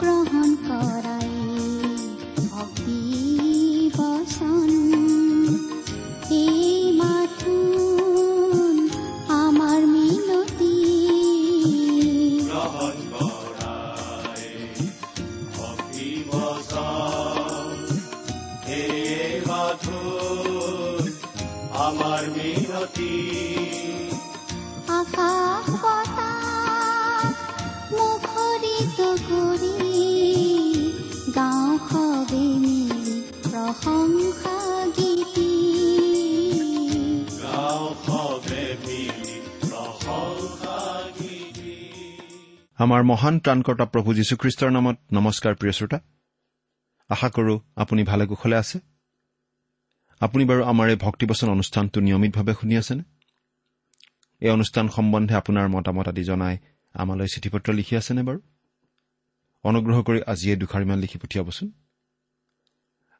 গ্ৰহণ কৰাই আমাৰ মহান ত্ৰাণকৰ্তা প্ৰভু যীশুখ্ৰীষ্টৰ নামত নমস্কাৰ প্ৰিয় শ্ৰোতা। আশা কৰোঁ আপুনি ভালে কুশলে আছে। আপুনি বাৰু আমাৰ এই ভক্তিবচন অনুষ্ঠানটো নিয়মিতভাৱে শুনি আছেনে? এই অনুষ্ঠান সম্বন্ধে আপোনাৰ মতামত আদি জনাই আমালৈ চিঠি পত্ৰ লিখি আছেনে বাৰু? অনুগ্ৰহ কৰি আজিয়ে দুষাৰিমান লিখি পঠিয়াবচোন।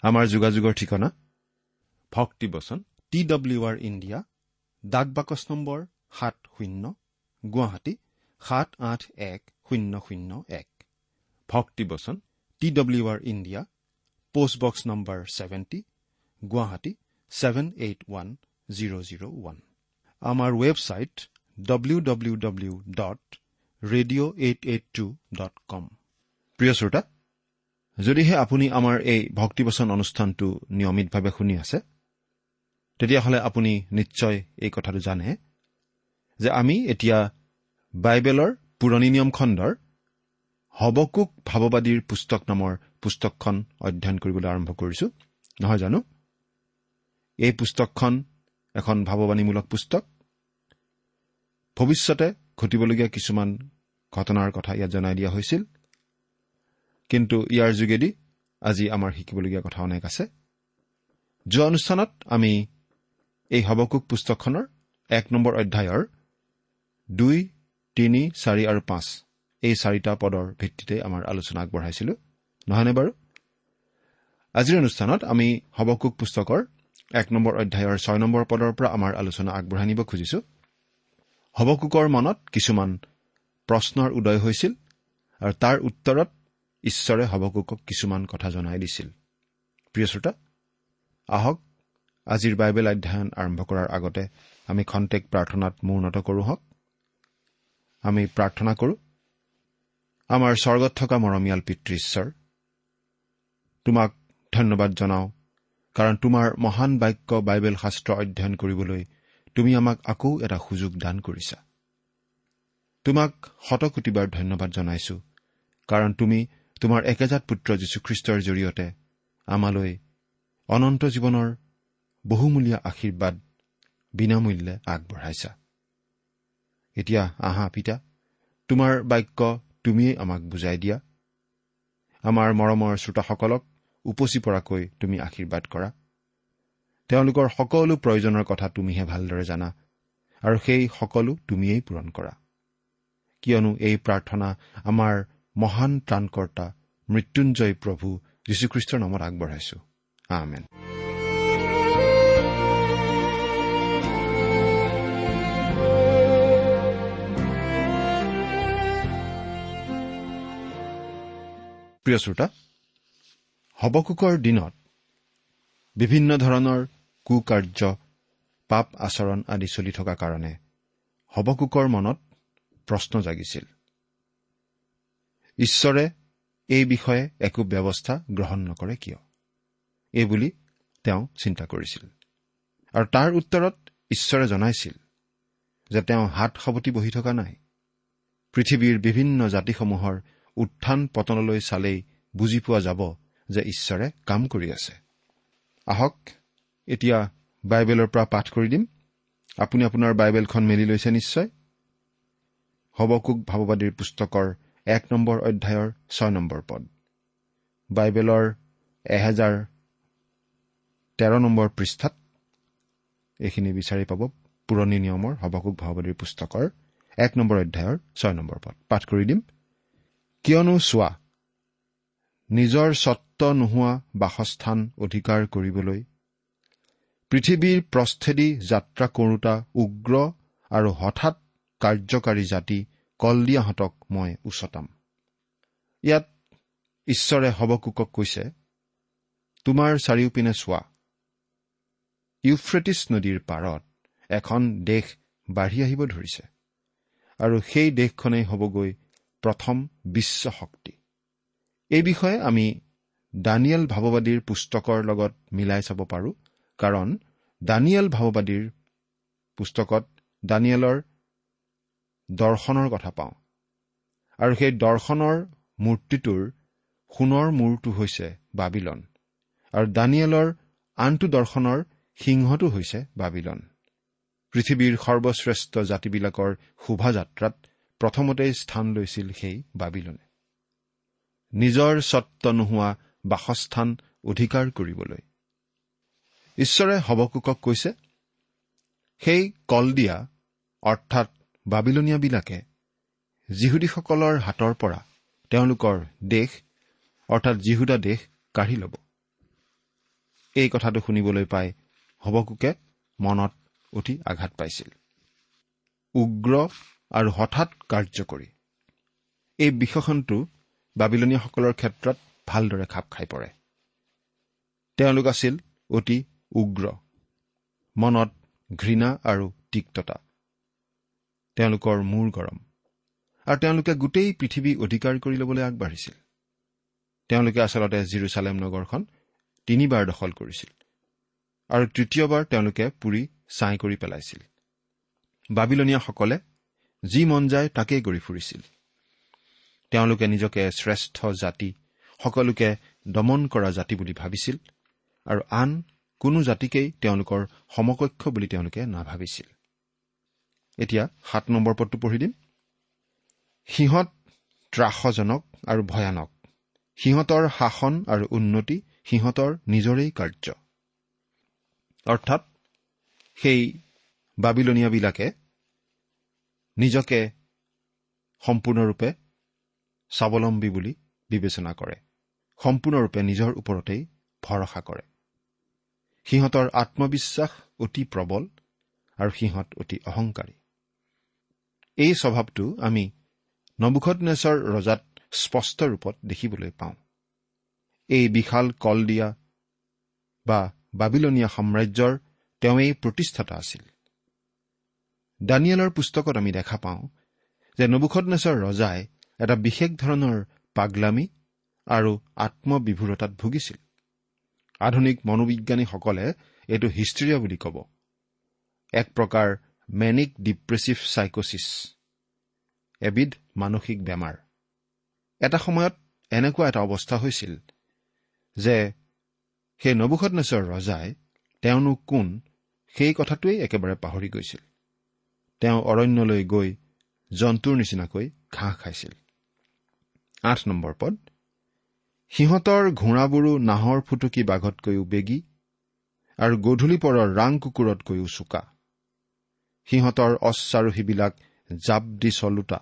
আমাৰ যোগাযোগৰ ঠিকনা ভক্তিবচন টি ডব্লিউ আৰ ইণ্ডিয়া ডাক বাকচ নম্বৰ সাত শূন্য গুৱাহাটী সাত আঠ এক শূন্য শূন্য এক। ভক্তিবচন T W R India post box number seventy Guwahati seven eight one zero' zero' one. আমাৰ website W W W dot radio' eight eight two dot com প্ৰিয় শ্ৰোতা যদিহে আপুনি আমাৰ এই ভক্তিবচন অনুষ্ঠানটো নিয়মিতভাৱে শুনি আছে তেতিয়াহ'লে আপুনি নিশ্চয় এই কথাটো জানে যে আমি এতিয়া বাইবেলৰ পুৰণি নিয়ম খণ্ডৰ হবকুক ভাৱবাদীৰ পুস্তক নামৰ পুস্তকখন অধ্যয়ন কৰিবলৈ আৰম্ভ কৰিছো। নহয় জানো? এই পুস্তকখন এখন ভাৱবাণীমূলক পুস্তক। ভৱিষ্যতে ঘটিবলগীয়া কিছুমান ঘটনাৰ কথা ইয়াত জনাই দিয়া হৈছিল। কিন্তু ইয়াৰ যোগেদি আজি আমাৰ শিকিবলগীয়া কথা অনেক আছে। যোৱা অনুষ্ঠানত আমি এই হবকুক পুস্তকখনৰ এক নম্বৰ অধ্যায়ৰ দুই তিনি চাৰি আৰু পাঁচ। এই চাৰিটা পদৰ ভিত্তিতে আমাৰ আলোচনা আগবঢ়াইছিলো। নহয়নে বাৰু? আজিৰ অনুষ্ঠানত আমি হবকুক পুস্তকৰ এক নম্বৰ অধ্যায়ৰ ছয় নম্বৰ পদৰ পৰা আমাৰ আলোচনা আগবঢ়াই নিব খুজিছো। হবকুকৰ মনত কিছুমান প্ৰশ্নৰ উদয় হৈছিল আৰু তাৰ উত্তৰত ঈশ্বৰে হবকুকক কিছুমান কথা জনাই দিছিল। প্ৰিয় শ্ৰোতা আহক আজিৰ বাইবেল অধ্যয়ন আৰম্ভ কৰাৰ আগতে আমি খন্তেক প্ৰাৰ্থনাত মূৰ্ণত কৰোঁ হওক। আমি প্ৰাৰ্থনা কৰোঁ। আমাৰ স্বৰ্গত থকা মৰমীয়াল পিতৃ ঈশ্বৰ তোমাক ধন্যবাদ জনাওঁ কাৰণ তোমাৰ মহান বাক্য বাইবেল শাস্ত্ৰ অধ্যয়ন কৰিবলৈ তুমি আমাক আকৌ এটা সুযোগ দান কৰিছা। তোমাক শতকোটিবাৰ ধন্যবাদ জনাইছো কাৰণ তুমি তোমাৰ একেজাত পুত্ৰ যীশুখ্ৰীষ্টৰ জৰিয়তে আমালৈ অনন্ত জীৱনৰ বহুমূলীয়া আশীৰ্বাদ বিনামূল্যে আগবঢ়াইছা। এতিয়া আহা পিতা তোমাৰ বাক্য তুমিয়েই আমাক বুজাই দিয়া। আমাৰ মৰমৰ শ্ৰোতাসকলক উপচি পৰাকৈ তুমি আশীৰ্বাদ কৰা। তেওঁলোকৰ সকলো প্ৰয়োজনৰ কথা তুমিহে ভালদৰে জানা আৰু সেই সকলো তুমিয়েই পূৰণ কৰা। কিয়নো এই প্ৰাৰ্থনা আমাৰ মহান ত্ৰাণকৰ্তা মৃত্যুঞ্জয় প্ৰভু যীশুখ্ৰীষ্টৰ নামত আগবঢ়াইছো। আমেন। প্ৰিয় শ্ৰোতা হবকুকৰ দিনত বিভিন্ন ধৰণৰ কুকাৰ্য পাপ আচৰণ আদি চলি থকা কাৰণে হবকুকৰ মনত প্ৰশ্ন জাগিছিল। ঈশ্বৰে এই বিষয়ে একো ব্যৱস্থা গ্ৰহণ নকৰে কিয়? এইবুলি তেওঁ চিন্তা কৰিছিল। আৰু তাৰ উত্তৰত ঈশ্বৰে জনাইছিল যে তেওঁ হাত সাৱটি বহি থকা নাই। পৃথিৱীৰ বিভিন্ন জাতিসমূহৰ উত্থান পতনলৈ চালেই বুজি পোৱা যাব যে ঈশ্বৰে কাম কৰি আছে। আহক এতিয়া বাইবেলৰ পৰা পাঠ কৰি দিম। আপুনি আপোনাৰ বাইবেলখন মেলি লৈছে নিশ্চয়? হবকুক ভাৱবাদীৰ পুস্তকৰ এক নম্বৰ অধ্যায়ৰ ছয় নম্বৰ পদ। বাইবেলৰ এহেজাৰ তেৰ নম্বৰ পৃষ্ঠাত এইখিনি বিচাৰি পাব পুৰণি নিয়মৰ হবকুক ভাৱবাদীৰ পুস্তকৰ এক নম্বৰ অধ্যায়ৰ ছয় নম্বৰ পদ। পাঠ কৰি দিম। কিয়নো চোৱা নিজৰ স্বত্ব নোহোৱা বাসস্থান অধিকাৰ কৰিবলৈ পৃথিৱীৰ প্ৰস্থেদি যাত্ৰা কৰোতা উগ্ৰ আৰু হঠাৎ কাৰ্যকাৰী জাতি কলদিয়াহঁতক মই উচতাম। ইয়াত ঈশ্বৰে হবকুকক কৈছে তোমাৰ চাৰিওপিনে চোৱা ইউফ্ৰেটিছ নদীৰ পাৰত এখন দেশ বাঢ়ি আহিব ধৰিছে আৰু সেই দেশখনেই হ'বগৈ প্ৰথম বিশ্ব শক্তি। এই বিষয়ে আমি দানিয়েল ভাৱবাদীৰ পুস্তকৰ লগত মিলাই চাব পাৰোঁ কাৰণ দানিয়েল ভাৱবাদীৰ পুস্তকত দানিয়েলৰ দৰ্শনৰ কথা পাওঁ। আৰু সেই দৰ্শনৰ মূৰ্তিটোৰ সোণৰ মূৰটো হৈছে বাবিলন আৰু দানিয়েলৰ আনটো দৰ্শনৰ সিংহটো হৈছে বাবিলন। পৃথিৱীৰ সৰ্বশ্ৰেষ্ঠ জাতিবিলাকৰ শোভাযাত্ৰাত প্ৰথমতেই স্থান লৈছিল সেই বাবিলনে। নিজৰ স্বত্ব নোহোৱা বাসস্থান অধিকাৰ কৰিবলৈ। ঈশ্বৰে হবকুকক কৈছে সেই কলদিয়া অৰ্থাৎ বাবিলনীয়াবিলাকে যিহুদীসকলৰ হাতৰ পৰা তেওঁলোকৰ দেশ অৰ্থাৎ যিহুদা দেশ কাঢ়ি ল'ব। এই কথাটো শুনিবলৈ পাই হবকুকে মনত অতি আঘাত পাইছিল। উগ্ৰ আৰু হঠাৎ কাৰ্যকৰী। এই বিশেষণটো বাবিলনীয়াসকলৰ ক্ষেত্ৰত ভালদৰে খাপ খাই পৰে। তেওঁলোক আছিল অতি উগ্ৰ মনত ঘৃণা আৰু তিক্ততা। তেওঁলোকৰ মূৰ গৰম। আৰু তেওঁলোকে গোটেই পৃথিৱী অধিকাৰ কৰি ল'বলৈ আগবাঢ়িছিল। তেওঁলোকে আচলতে জিৰচালেম নগৰখন তিনিবাৰ দখল কৰিছিল। আৰু তৃতীয়বাৰ তেওঁলোকে পুৰি ছাই কৰি পেলাইছিল। বাবিলনীয়াসকলে যি মন যায় তাকেই কৰি ফুৰিছিল। তেওঁলোকে নিজকে শ্ৰেষ্ঠ জাতি সকলোকে দমন কৰা জাতি বুলি ভাবিছিল আৰু আন কোনো জাতিকেই তেওঁলোকৰ সমকক্ষ বুলি তেওঁলোকে নাভাবিছিল। এতিয়া সাত নম্বৰ পদটো পঢ়ি দিম। সিহঁত ত্ৰাসজনক আৰু ভয়ানক। সিহঁতৰ শাসন আৰু উন্নতি সিহঁতৰ নিজৰেই কাৰ্য। অৰ্থাৎ সেই বাবিলনীয়াবিলাকে নিজকে সম্পূৰ্ণৰূপে স্বাৱলম্বী বুলি বিবেচনা কৰে। সম্পূৰ্ণৰূপে নিজৰ ওপৰতেই ভৰসা কৰে। সিহঁতৰ আত্মবিশ্বাস অতি প্ৰবল আৰু সিহঁত অতি অহংকাৰী। এই স্বভাৱটো আমি নবুখনেশ্বৰ ৰজাত স্পষ্ট ৰূপত দেখিবলৈ পাওঁ। এই বিশাল কল দিয়া বা বাবিলনীয়া সাম্ৰাজ্যৰ তেওঁৱেই প্ৰতিষ্ঠাতা আছিল। দানিয়েলৰ পুস্তকত আমি দেখা পাওঁ যে নবুখনেশ্বৰ ৰজাই এটা বিশেষ ধৰণৰ পাগলামী আৰু আত্মবিভূৰতাত ভুগিছিল। আধুনিক মনোবিজ্ঞানীসকলে এইটো হিষ্ট্ৰিয়া বুলি ক'ব। এক প্ৰকাৰ মেনিক ডিপ্ৰেছিভ চাইকচিছ এবিধ মানসিক বেমাৰ। এটা সময়ত এনেকুৱা এটা অৱস্থা হৈছিল যে সেই নবুখনেশ্বৰ ৰজাই তেওঁনো কোন সেই কথাটোৱেই একেবাৰে পাহৰি গৈছিল। তেওঁ অৰণ্যলৈ গৈ জন্তুৰ নিচিনাকৈ ঘাঁহ খাইছিল। আঠ নম্বৰ পদ সিহঁতৰ ঘোঁৰাবোৰো নাহৰ ফুটুকি বাঘতকৈও বেগী আৰু গধূলি পৰৰ ৰাং কুকুৰতকৈও চোকা। সিহঁতৰ অশ্বাৰোহীবিলাক জাপ দি চলোতা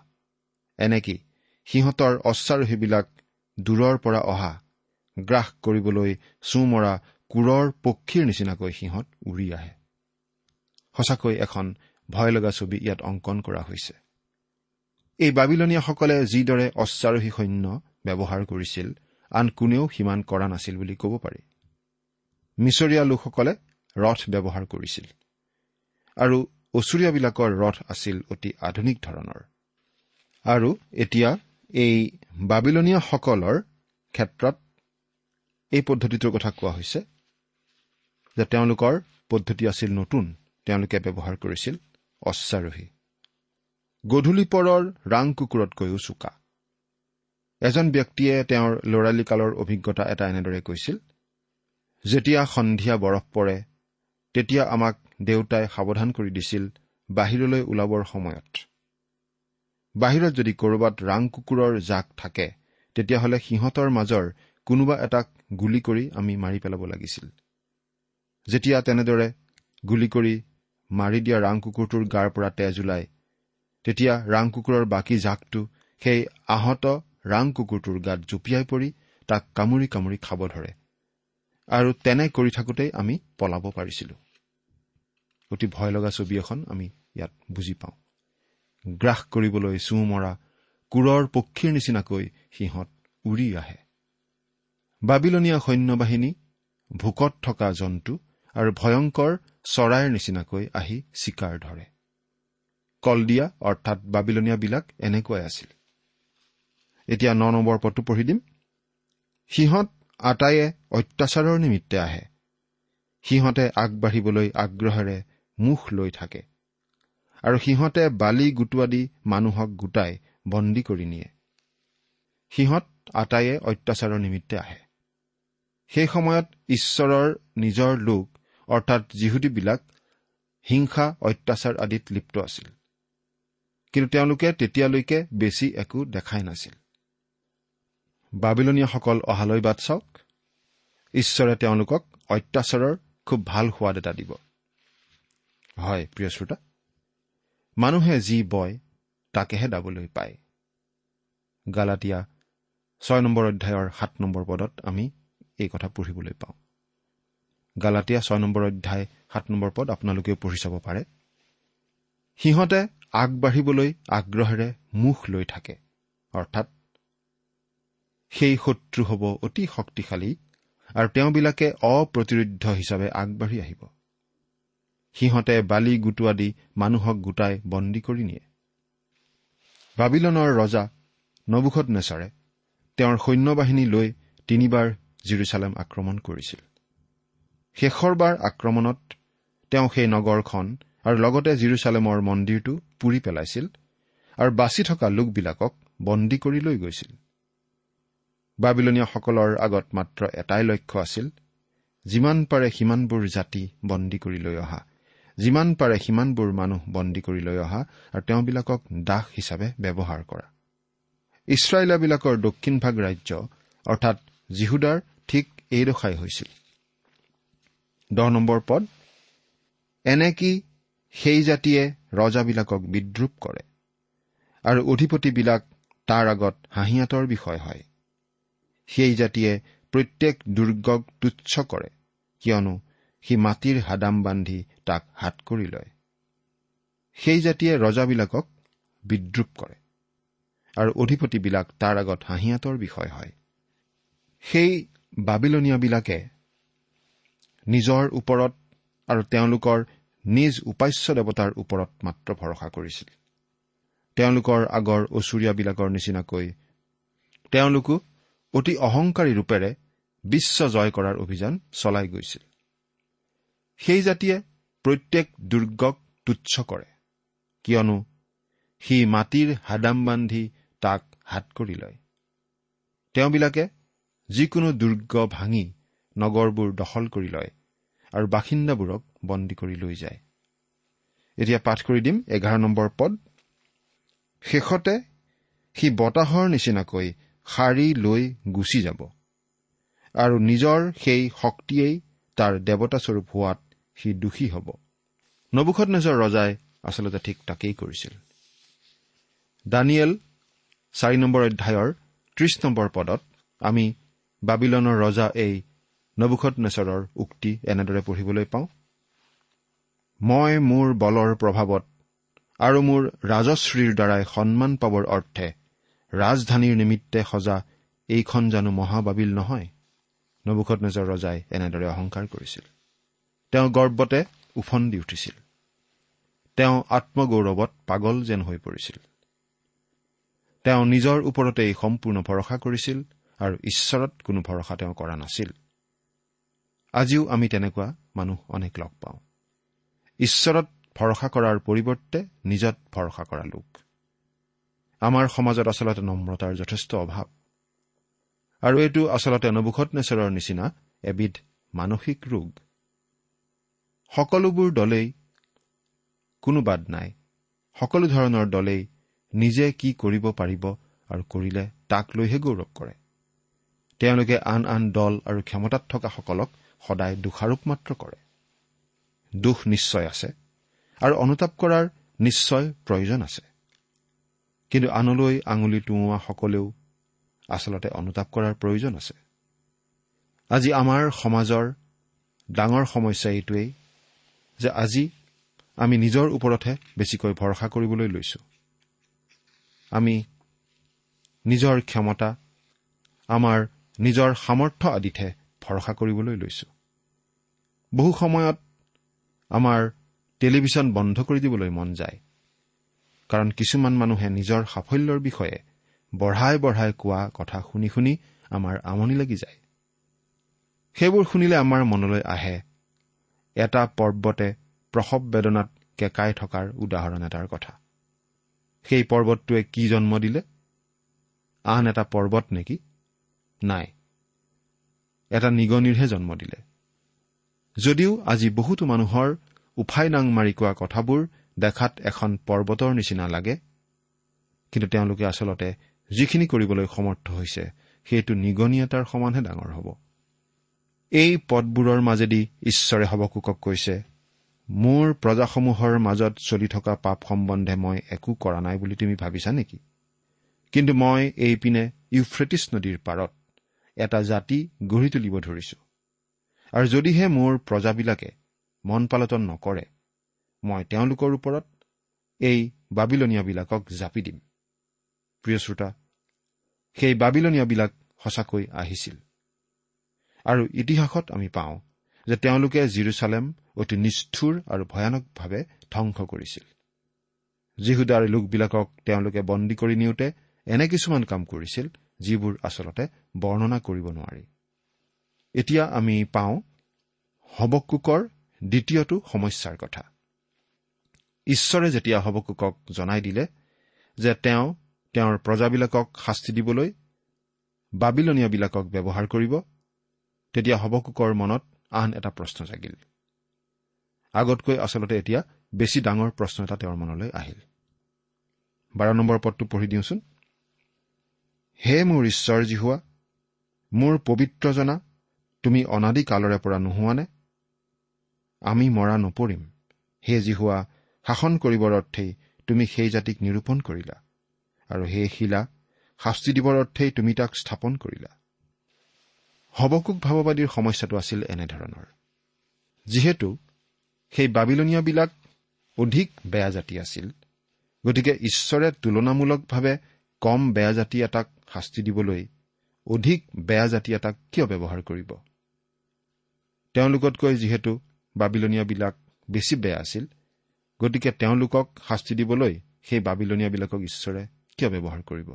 এনেকি সিহঁতৰ অশ্বাৰোহীবিলাক দূৰৰ পৰা অহা গ্ৰাস কৰিবলৈ চোঁ মৰা কোৰৰ পক্ষীৰ নিচিনাকৈ সিহঁত উৰি আহে। সঁচাকৈ এখন ভয় লগা ছবি ইয়াত অংকন কৰা হৈছে। এই বাবিলনীয়াসকলে যিদৰে অশ্বাৰোহী সৈন্য ব্যৱহাৰ কৰিছিল আন কোনেও সিমান কৰা নাছিল বুলি ক'ব পাৰি। মিছৰীয়া লোকসকলে ৰথ ব্যৱহাৰ কৰিছিল আৰু ওচৰীয়াবিলাকৰ ৰথ আছিল অতি আধুনিক ধৰণৰ। আৰু এতিয়া এই বাবিলনীয়াসকলৰ ক্ষেত্ৰত এই পদ্ধতিটোৰ কথা কোৱা হৈছে যে তেওঁলোকৰ পদ্ধতি আছিল নতুন তেওঁলোকে ব্যৱহাৰ কৰিছিল অশ্বাৰোহী। গধূলি পৰৰ ৰাং কুকুৰতকৈও চোকা। এজন ব্যক্তিয়ে তেওঁৰ ল'ৰালি কালৰ অভিজ্ঞতা এটা এনেদৰে কৈছিল যেতিয়া সন্ধিয়া বৰফ পৰে তেতিয়া আমাক দেউতাই সাৱধান কৰি দিছিল বাহিৰলৈ ওলাবৰ সময়ত। বাহিৰত যদি ক'ৰবাত ৰাং কুকুৰৰ জাক থাকে তেতিয়াহ'লে সিহঁতৰ মাজৰ কোনোবা এটাক গুলী কৰি আমি মাৰি পেলাব লাগিছিল। যেতিয়া তেনেদৰে গুলী কৰি মাৰি দিয়া ৰাং কুকুৰটোৰ গাৰ পৰা তেজ ওলায়। তেতিয়া ৰাং কুকুৰৰ বাকী জাকটো সেই আহত ৰাং কুকুৰটোৰ গাত জঁপিয়াই পৰি তাক কামুৰি কামুৰি খাব ধৰে। আৰু তেনে কৰি থাকোঁতেই আমি পলাব পাৰিছিলো। অতি ভয় লগা ছবি এখন আমি ইয়াত বুজি পাওঁ। গ্ৰাস কৰিবলৈ চুঁ মৰা কোৰৰ পক্ষীৰ নিচিনাকৈ সিহঁত উৰি আহে। বাবিলনীয়া সৈন্যবাহিনী ভোকত থকা জন্তু আৰু ভয়ংকৰ চৰাইৰ নিচিনাকৈ আহি চিকাৰ ধৰে। কলডিয়া অৰ্থাৎ বাবিলনীয়াবিলাক এনেকুৱাই আছিল। এতিয়া ন নম্বৰ পদটো পঢ়ি দিম। সিহঁত আটাইয়ে অত্যাচাৰৰ নিমিত্তে আহে। সিহঁতে আগবাঢ়িবলৈ আগ্ৰহেৰে মুখ লৈ থাকে। আৰু সিহঁতে বালি গোটোৱা দি মানুহক গোটাই বন্দী কৰি নিয়ে। সিহঁত আটাইয়ে অত্যাচাৰৰ নিমিত্তে আহে। সেই সময়ত ঈশ্বৰৰ নিজৰ লোক অৰ্থাৎ যিহুদীবিলাক হিংসা অত্যাচাৰ আদিত লিপ্ত আছিল। কিন্তু তেওঁলোকে তেতিয়ালৈকে বেছি একো দেখাই নাছিল। বাবিলনীয়াসকল অহালৈ বাট চাওক। ঈশ্বৰে তেওঁলোকক অত্যাচাৰৰ খুব ভাল সোৱাদ এটা দিব। হয় প্ৰিয় শ্ৰোতা মানুহে যি বয় তাকেহে দাবলৈ পায়। গালাটীয়া ছয় নম্বৰ অধ্যায়ৰ সাত নম্বৰ পদত আমি এই কথা পঢ়িবলৈ পাওঁ। গালাটীয়া ছয় নম্বৰ অধ্যায় সাত নম্বৰ পদ আপোনালোকেও পঢ়ি চাব পাৰে। সিহঁতে আগবাঢ়িবলৈ আগ্ৰহেৰে মুখ লৈ থাকে। অৰ্থাৎ সেই শত্ৰু হ'ব অতি শক্তিশালী আৰু তেওঁবিলাকে অপ্ৰতিৰোধ হিচাপে আগবাঢ়ি আহিব। সিহঁতে বালি গোটোৱা দি মানুহক গোটাই বন্দী কৰি নিয়ে। বাবিলনৰ ৰজা নবুখত নেচাৰে তেওঁৰ সৈন্যবাহিনী লৈ তিনিবাৰ জিৰচালেম আক্ৰমণ কৰিছিল। শেষৰবাৰ আক্ৰমণত তেওঁ সেই নগৰখন আৰু লগতে জিৰচালেমৰ মন্দিৰটো পুৰি পেলাইছিল আৰু বাচি থকা লোকবিলাকক বন্দী কৰি লৈ গৈছিল। বাবিলনীয়াসকলৰ আগত মাত্ৰ এটাই লক্ষ্য আছিল যিমান পাৰে সিমানবোৰ জাতি বন্দী কৰি লৈ অহা যিমান পাৰে সিমানবোৰ মানুহ বন্দী কৰি লৈ অহা আৰু তেওঁবিলাকক দাস হিচাপে ব্যৱহাৰ কৰা। ইছৰাইলাবিলাকৰ দক্ষিণ ভাগ ৰাজ্য অৰ্থাৎ জিহুদাৰ ঠিক এইডোখাই হৈছিল। দহ নম্বৰ পদ এনেকি সেই জাতিয়ে ৰজাবিলাকক বিদ্ৰূপ কৰে আৰু অধিপতিবিলাক তাৰ আগত হাঁহিয়াতৰ বিষয় হয়। সেই জাতিয়ে প্ৰত্যেক দুৰ্গক তুচ্ছ কৰে কিয়নো সি মাটিৰ হাদাম বান্ধি তাক হাত কৰি লয়। সেই জাতিয়ে ৰজাবিলাকক বিদ্ৰূপ কৰে আৰু অধিপতিবিলাক তাৰ আগত হাঁহিয়াতৰ বিষয় হয়। সেই বাবিলনীয়াবিলাকে নিজৰ ওপৰত আৰু তেওঁলোকৰ নিজ উপাস্য দেৱতাৰ ওপৰত মাত্ৰ ভৰসা কৰিছিল। তেওঁলোকৰ আগৰ ওচৰীয়াবিলাকৰ নিচিনাকৈ তেওঁলোকো অতি অহংকাৰী ৰূপেৰে বিশ্ব জয় কৰাৰ অভিযান চলাই গৈছিল। সেই জাতিয়ে প্ৰত্যেক দুৰ্গক তুচ্ছ কৰে কিয়নো সি মাটিৰ হাদাম বান্ধি তাক হাত কৰি লয়। তেওঁবিলাকে যিকোনো দুৰ্গ ভাঙি নগৰবোৰ দখল কৰি লয় আৰু বাসিন্দাবোৰক বন্দী কৰি লৈ যায়। এতিয়া পাঠ কৰি দিম এঘাৰ নম্বৰ পদ। শেষতে সি বতাহৰ নিচিনাকৈ শাৰী লৈ গুচি যাব আৰু নিজৰ সেই শক্তিয়েই তাৰ দেৱতাস্বৰূপ হোৱাত সি দোষী হ'ব। নবুখত নিজৰ ৰজাই আচলতে ঠিক তাকেই কৰিছিল। দানিয়েল চাৰি নম্বৰ অধ্যায়ৰ ত্ৰিশ নম্বৰ পদত আমি বাবিলনৰ ৰজা এই নবুখত নেচৰৰ উক্তি এনেদৰে পঢ়িবলৈ পাওঁ। মই মোৰ বলৰ প্ৰভাৱত আৰু মোৰ ৰাজশ্ৰীৰ দ্বাৰাই সন্মান পাবৰ অৰ্থে ৰাজধানীৰ নিমিত্তে সজা এইখন জানো মহাবাবিল নহয়। নবুখত নেজৰ ৰজাই এনেদৰে অহংকাৰ কৰিছিল। তেওঁ গৰ্বতে উফন্দি উঠিছিল। তেওঁ আত্মগৌৰৱত পাগল যেন হৈ পৰিছিল। তেওঁ নিজৰ ওপৰতেই সম্পূৰ্ণ ভৰসা কৰিছিল আৰু ঈশ্বৰত কোনো ভৰসা তেওঁ কৰা নাছিল। আজিও আমি তেনেকুৱা মানুহ অনেক লগ পাওঁ। ঈশ্বৰত ভৰসা কৰাৰ পৰিৱৰ্তে নিজত ভৰসা কৰা লোক। আমাৰ সমাজত আচলতে নম্ৰতাৰ যথেষ্ট অভাৱ। আৰু এইটো আচলতে নবুখত নেচৰৰ নিচিনা এবিধ মানসিক ৰোগ। সকলোবোৰ দলেই কোনো বাদ নাই। সকলো ধৰণৰ দলেই নিজে কি কৰিব পাৰিব আৰু কৰিলে তাক লৈহে গৌৰৱ কৰে। তেওঁলোকে আন আন দল আৰু ক্ষমতাত থকাসকলক সদায় দোষাৰোপ মাত্ৰ কৰে। দোষ নিশ্চয় আছে আৰু অনুতাপ কৰাৰ নিশ্চয় প্ৰয়োজন আছে। কিন্তু আনলৈ আঙুলি টোওৱাসকলেও আচলতে অনুতাপ কৰাৰ প্ৰয়োজন আছে। আজি আমাৰ সমাজৰ ডাঙৰ সমস্যা এইটোৱেই যে আজি আমি নিজৰ ওপৰতহে বেছিকৈ ভৰসা কৰিবলৈ লৈছো। আমি নিজৰ ক্ষমতা আমাৰ নিজৰ সামৰ্থ্য আদিতহে ভৰসা কৰিবলৈ লৈছো। বহু সময়ত আমাৰ টেলিভিছন বন্ধ কৰি দিবলৈ মন যায়। কাৰণ কিছুমান মানুহে নিজৰ সাফল্যৰ বিষয়ে বঢ়াই বঢ়াই কোৱা কথা শুনি শুনি আমাৰ আমনি লাগি যায়। সেইবোৰ শুনিলে আমাৰ মনলৈ আহে। এটা পৰ্বতে প্ৰসৱ বেদনাত কেঁকাই থকাৰ উদাহৰণ এটাৰ কথা। সেই পৰ্বতটোৱে কি জন্ম দিলে? আন এটা পৰ্বত নেকি? নাই। এটা নিগনিৰহে জন্ম দিলে। যদিও আজি বহুতো মানুহৰ উফাই নাং মাৰি কোৱা কথাবোৰ দেখাত এখন পৰ্বতৰ নিচিনা লাগে কিন্তু তেওঁলোকে আচলতে যিখিনি কৰিবলৈ সমৰ্থ হৈছে সেইটো নিগনি এটাৰ সমানহে ডাঙৰ হ'ব। এই পদবোৰৰ মাজেদি ঈশ্বৰে হবকোকক কৈছে মোৰ প্ৰজাসমূহৰ মাজত চলি থকা পাপ সম্বন্ধে মই একো কৰা নাই বুলি তুমি ভাবিছা নেকি? কিন্তু মই এইপিনে ইউফ্ৰেটিছ নদীৰ পাৰত এটা জাতি গঢ়ি তুলিব ধৰিছো। আৰু যদিহে মোৰ প্ৰজাবিলাকে মন পালটন নকৰে মই তেওঁলোকৰ ওপৰত এই বাবিলনীয়াবিলাকক জাপি দিম। প্ৰিয় শ্ৰোতা সেই বাবিলনীয়াবিলাক সঁচাকৈ আহিছিল। আৰু ইতিহাসত আমি পাওঁ যে তেওঁলোকে জিৰচালেম অতি নিষ্ঠুৰ আৰু ভয়ানকভাৱে ধ্বংস কৰিছিল। যীহুদাৰ লোকবিলাকক তেওঁলোকে বন্দী কৰি নিওঁতে এনে কিছুমান কাম কৰিছিল যিবোৰ আচলতে বৰ্ণনা কৰিব নোৱাৰি। এতিয়া আমি পাওঁ হবকুকৰ দ্বিতীয়টো সমস্যাৰ কথা। ঈশ্বৰে যেতিয়া হবকুকক জনাই দিলে যে তেওঁ তেওঁৰ প্ৰজাবিলাকক শাস্তি দিবলৈ বাবিলনীয়াবিলাকক ব্যৱহাৰ কৰিব তেতিয়া হবকুকৰ মনত আন এটা প্ৰশ্ন জাগিল। আগতকৈ আচলতে এতিয়া বেছি ডাঙৰ প্ৰশ্ন এটা তেওঁৰ মনলৈ আহিল। বাৰ নম্বৰ পদটো পঢ়ি দিওঁচোন। হে মোৰ ঈশ্বৰ যি হোৱা মোৰ পবিত্ৰজনা তুমি অনাদি কালৰে পৰা নোহোৱানে? আমি মৰা নপৰিম। হে যি হোৱা শাসন কৰিবৰ অৰ্থেই তুমি সেই জাতিক নিৰূপণ কৰিলা। আৰু সেই শিলা শাস্তি দিবৰ অৰ্থেই তুমি তাক স্থাপন কৰিলা। হবকুক ভাৱবাদীৰ সমস্যাটো আছিল এনেধৰণৰ। যিহেতু সেই বাবিলনীয়াবিলাক অধিক বেয়া জাতি আছিল গতিকে ঈশ্বৰে তুলনামূলকভাৱে কম বেয়া জাতি এটাক শাস্তি দিবলৈ অধিক বেয়া জাতি এটাক কিয় ব্যৱহাৰ কৰিব? তেওঁলোকতকৈ যিহেতু বাবিলনীয়াবিলাক বেছি বেয়া আছিল গতিকে তেওঁলোকক শাস্তি দিবলৈ সেই বাবিলনীয়াবিলাকক ঈশ্বৰে কিয় ব্যৱহাৰ কৰিব?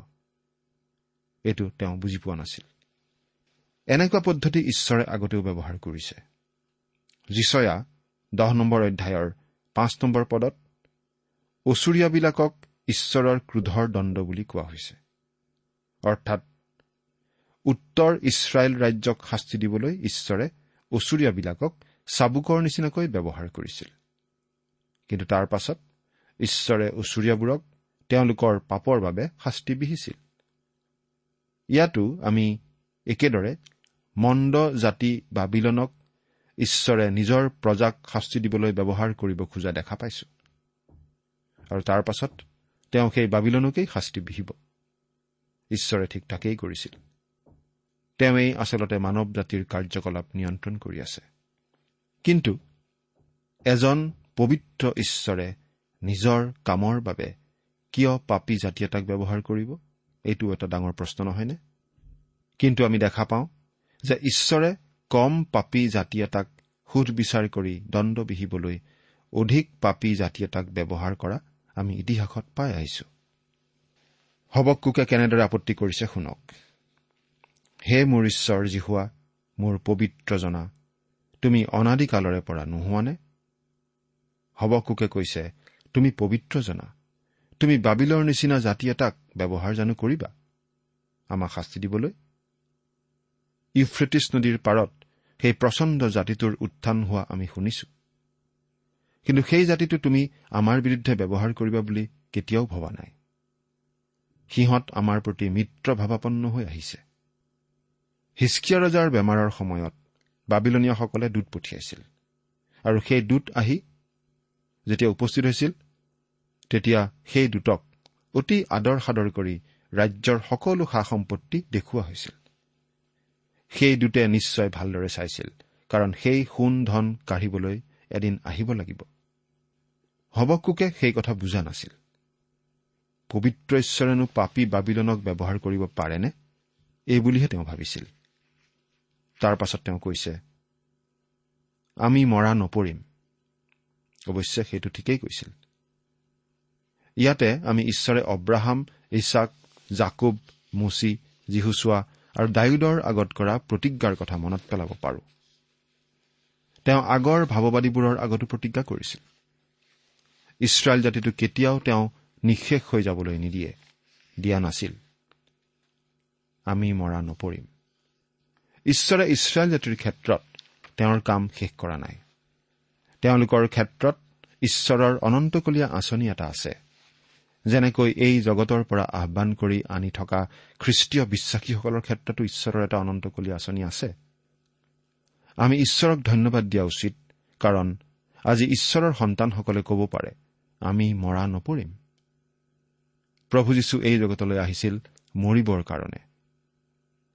এইটো তেওঁ বুজি পোৱা নাছিল। এনেকুৱা পদ্ধতি ঈশ্বৰে আগতেও ব্যৱহাৰ কৰিছে। যিচয়া দহ নম্বৰ অধ্যায়ৰ পাঁচ নম্বৰ পদত ওচৰীয়াবিলাকক ঈশ্বৰৰ ক্ৰোধৰ দণ্ড বুলি কোৱা হৈছে। অৰ্থাৎ উত্তৰ ইছৰাইল ৰাজ্যক শাস্তি দিবলৈ ঈশ্বৰে ওচৰীয়াবিলাকক চাবুকৰ নিচিনাকৈ ব্যৱহাৰ কৰিছিল। কিন্তু তাৰ পাছত ঈশ্বৰে ওচৰীয়াবোৰক তেওঁলোকৰ পাপৰ বাবে শাস্তি বিহিছিল। ইয়াতো আমি একেদৰে মন্দ জাতি বাবিলনক ঈশ্বৰে নিজৰ প্ৰজাক শাস্তি দিবলৈ ব্যৱহাৰ কৰিব খোজা দেখা পাইছো। আৰু তাৰ পাছত তেওঁ সেই বাবিলনকেই শাস্তি বিহিব। ঈশ্বৰে ঠিক তাকেই কৰিছিল। তেওঁই আচলতে মানৱ জাতিৰ কাৰ্যকলাপ নিয়ন্ত্ৰণ কৰি আছে। কিন্তু এজন পবিত্ৰ ঈশ্বৰে নিজৰ কামৰ বাবে কিয় পাপী জাতি এটাক ব্যৱহাৰ কৰিব? এইটো এটা ডাঙৰ প্ৰশ্ন নহয়নে? কিন্তু আমি দেখা পাওঁ যে ঈশ্বৰে কম পাপী জাতি এটাক সুধ বিচাৰ কৰি দণ্ড বিহিবলৈ অধিক পাপী জাতি এটাক ব্যৱহাৰ কৰা আমি ইতিহাসত পাই আহিছো। হবকুকে কেনেদৰে আপত্তি কৰিছে শুনক। হে মোৰ ঈশ্বৰ জিহুৱা মোৰ পবিত্ৰ জনা তুমি অনাদিকালৰে পৰা নোহোৱানে? হবকুকে কৈছে তুমি পবিত্ৰ জনা তুমি বাবিলৰ নিচিনা জাতি এটাক ব্যৱহাৰ জানো কৰিবা? আমাক শাস্তি দিবলৈ? ইফ্ৰেটিছ নদীৰ পাৰত সেই প্ৰচণ্ড জাতিটোৰ উত্থান হোৱা আমি শুনিছো। কিন্তু সেই জাতিটো তুমি আমাৰ বিৰুদ্ধে ব্যৱহাৰ কৰিবা বুলি কেতিয়াও ভবা নাই। সিহঁত আমাৰ প্ৰতি মিত্ৰভাৱাপন্ন হৈ আহিছে। হিচকিয়া ৰজাৰ বেমাৰৰ সময়ত বাবিলনীয়াসকলে দূত পঠিয়াইছিল। আৰু সেই দূত আহি যেতিয়া উপস্থিত হৈছিল তেতিয়া সেই দূতক অতি আদৰ সাদৰ কৰি ৰাজ্যৰ সকলো সা সম্পত্তি দেখুওৱা হৈছিল। সেই দূতে নিশ্চয় ভালদৰে চাইছিল কাৰণ সেই সোণ ধন কাঢ়িবলৈ এদিন আহিব লাগিব। হবকুকে সেই কথা বুজা নাছিল। পবিত্ৰ ঈশ্বৰেনো পাপী বাবিলনক ব্যৱহাৰ কৰিব পাৰেনে? এই বুলিহে তেওঁ ভাবিছিল। তাৰ পাছত তেওঁ কৈছে আমি মৰা নপৰিম। অৱশ্যে সেইটো ঠিকেই কৈছিল। ইয়াতে আমি ঈশ্বৰে অব্ৰাহাম ইছাক জাকুব মুচি যীহুচোৱা আৰু ডায়ুদৰ আগত কৰা প্ৰতিজ্ঞাৰ কথা মনত পেলাব পাৰো। তেওঁ আগৰ ভাৱবাদীবোৰৰ আগতো প্ৰতিজ্ঞা কৰিছিল। ইছৰাইল জাতিটো কেতিয়াও তেওঁ নিঃশেষ হৈ যাবলৈ নিদিয়ে দিয়া নাছিল। আমি মৰা নপৰিম। ঈশ্বৰে ইছৰাইল জাতিৰ ক্ষেত্ৰত তেওঁৰ কাম শেষ কৰা নাই। তেওঁলোকৰ ক্ষেত্ৰত ঈশ্বৰৰ অনন্তকলীয়া আঁচনি এটা আছে। যেনেকৈ এই জগতৰ পৰা আহান কৰি আনি থকা খ্ৰীষ্টীয় বিশ্বাসীসকলৰ ক্ষেত্ৰতো ঈশ্বৰৰ এটা অনন্তকলীয়া আঁচনি আছে। আমি ঈশ্বৰক ধন্যবাদ দিয়া উচিত কাৰণ আজি ঈশ্বৰৰ সন্তানসকলে ক'ব পাৰে আমি মৰা নপৰিম। প্ৰভু যীশু এই জগতলৈ আহিছিল মৰিবৰ কাৰণে।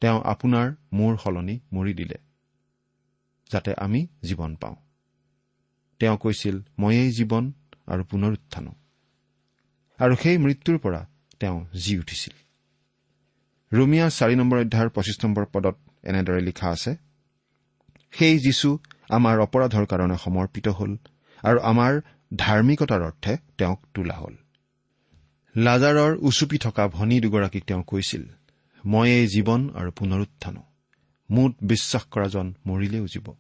তেওঁ আপোনাৰ মোৰ সলনি মৰি দিলে যাতে আমি জীৱন পাওঁ। তেওঁ কৈছিল ময়েই জীৱন আৰু পুনৰুত্থানো। আৰু সেই মৃত্যুৰ পৰা তেওঁ জি উঠিছিল। ৰুমিয়া চাৰি নম্বৰ অধ্যায়ৰ পঁচিছ নম্বৰ পদত এনেদৰে লিখা আছে সেই যীশু আমাৰ অপৰাধৰ কাৰণে সমৰ্পিত হ'ল আৰু আমাৰ ধাৰ্মিকতাৰ অৰ্থে তেওঁক তোলা হ'ল। লাজাৰৰ উচুপি থকা ভনী দুগৰাকীক তেওঁ কৈছিল মই এই জীৱন আৰু পুনৰুত্থানো। মুঠ বিশ্বাস কৰাজন মৰিলেও জীৱ।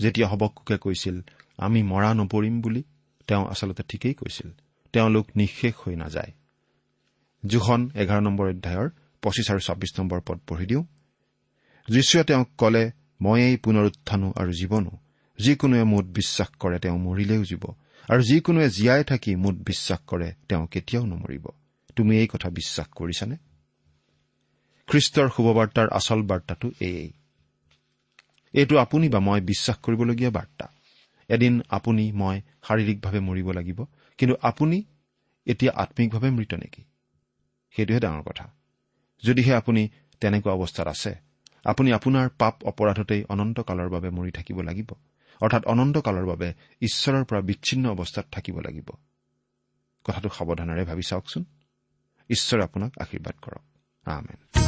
যেতিয়া হবকুকে কৈছিল আমি মৰা নপৰিম বুলি তেওঁ আচলতে ঠিকেই কৈছিল। তেওঁলোক নিঃশেষ হৈ নাযায়। জোখন এঘাৰ নম্বৰ অধ্যায়ৰ পঁচিছ আৰু ছাব্বিছ নম্বৰ পদ পঢ়ি দিওঁ। যীশুৱে তেওঁক কলে মই এই পুনৰুত্থানো আৰু জীৱনো। যিকোনোৱে মোত বিশ্বাস কৰে তেওঁ মৰিলেও জীৱ। আৰু যিকোনোৱে জীয়াই থাকি মোত বিশ্বাস কৰে তেওঁ কেতিয়াও নমৰিব। তুমি এই কথা বিশ্বাস কৰিছানে? খ্ৰীষ্টৰ শুভবাৰ্তাৰ আচল বাৰ্তাটো এয়েই এইটো আপুনি বা মই বিশ্বাস কৰিবলগীয়া বাৰ্তা। এদিন আপুনি মই শাৰীৰিকভাৱে মৰিব লাগিব কিন্তু আপুনি এতিয়া আম্মিকভাৱে মৃত নেকি? সেইটোহে ডাঙৰ কথা। যদিহে আপুনি তেনেকুৱা অৱস্থাত আছে আপুনি আপোনাৰ পাপ অপৰাধতেই অনন্তকালৰ বাবে মৰি থাকিব লাগিব। অৰ্থাৎ অনন্তকালৰ বাবে ঈশ্বৰৰ পৰা বিচ্ছিন্ন অৱস্থাত থাকিব লাগিব। কথাটো সাৱধানেৰে ভাবি চাওকচোন। ঈশ্বৰে আপোনাক আশীৰ্বাদ কৰক।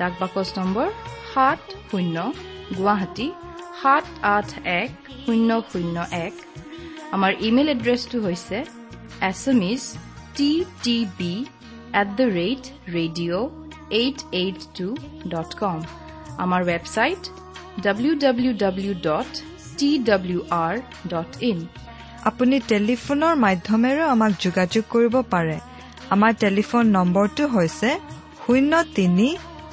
ডাক বাকচ নম্বৰ সাত শূন্য গুৱাহাটী সাত আঠ এক শূন্য শূন্য এক। আমাৰ ইমেইল এড্ৰেছটো হৈছে S M is T T B at the rate radio' eight eight two dot com. আমাৰ website W W W dot T W R dot in. আপুনি টেলিফোনৰ মাধ্যমেৰেও আমাক যোগাযোগ কৰিব পাৰে। আমাৰ টেলিফোন নম্বৰটো হৈছে শূন্য তিনি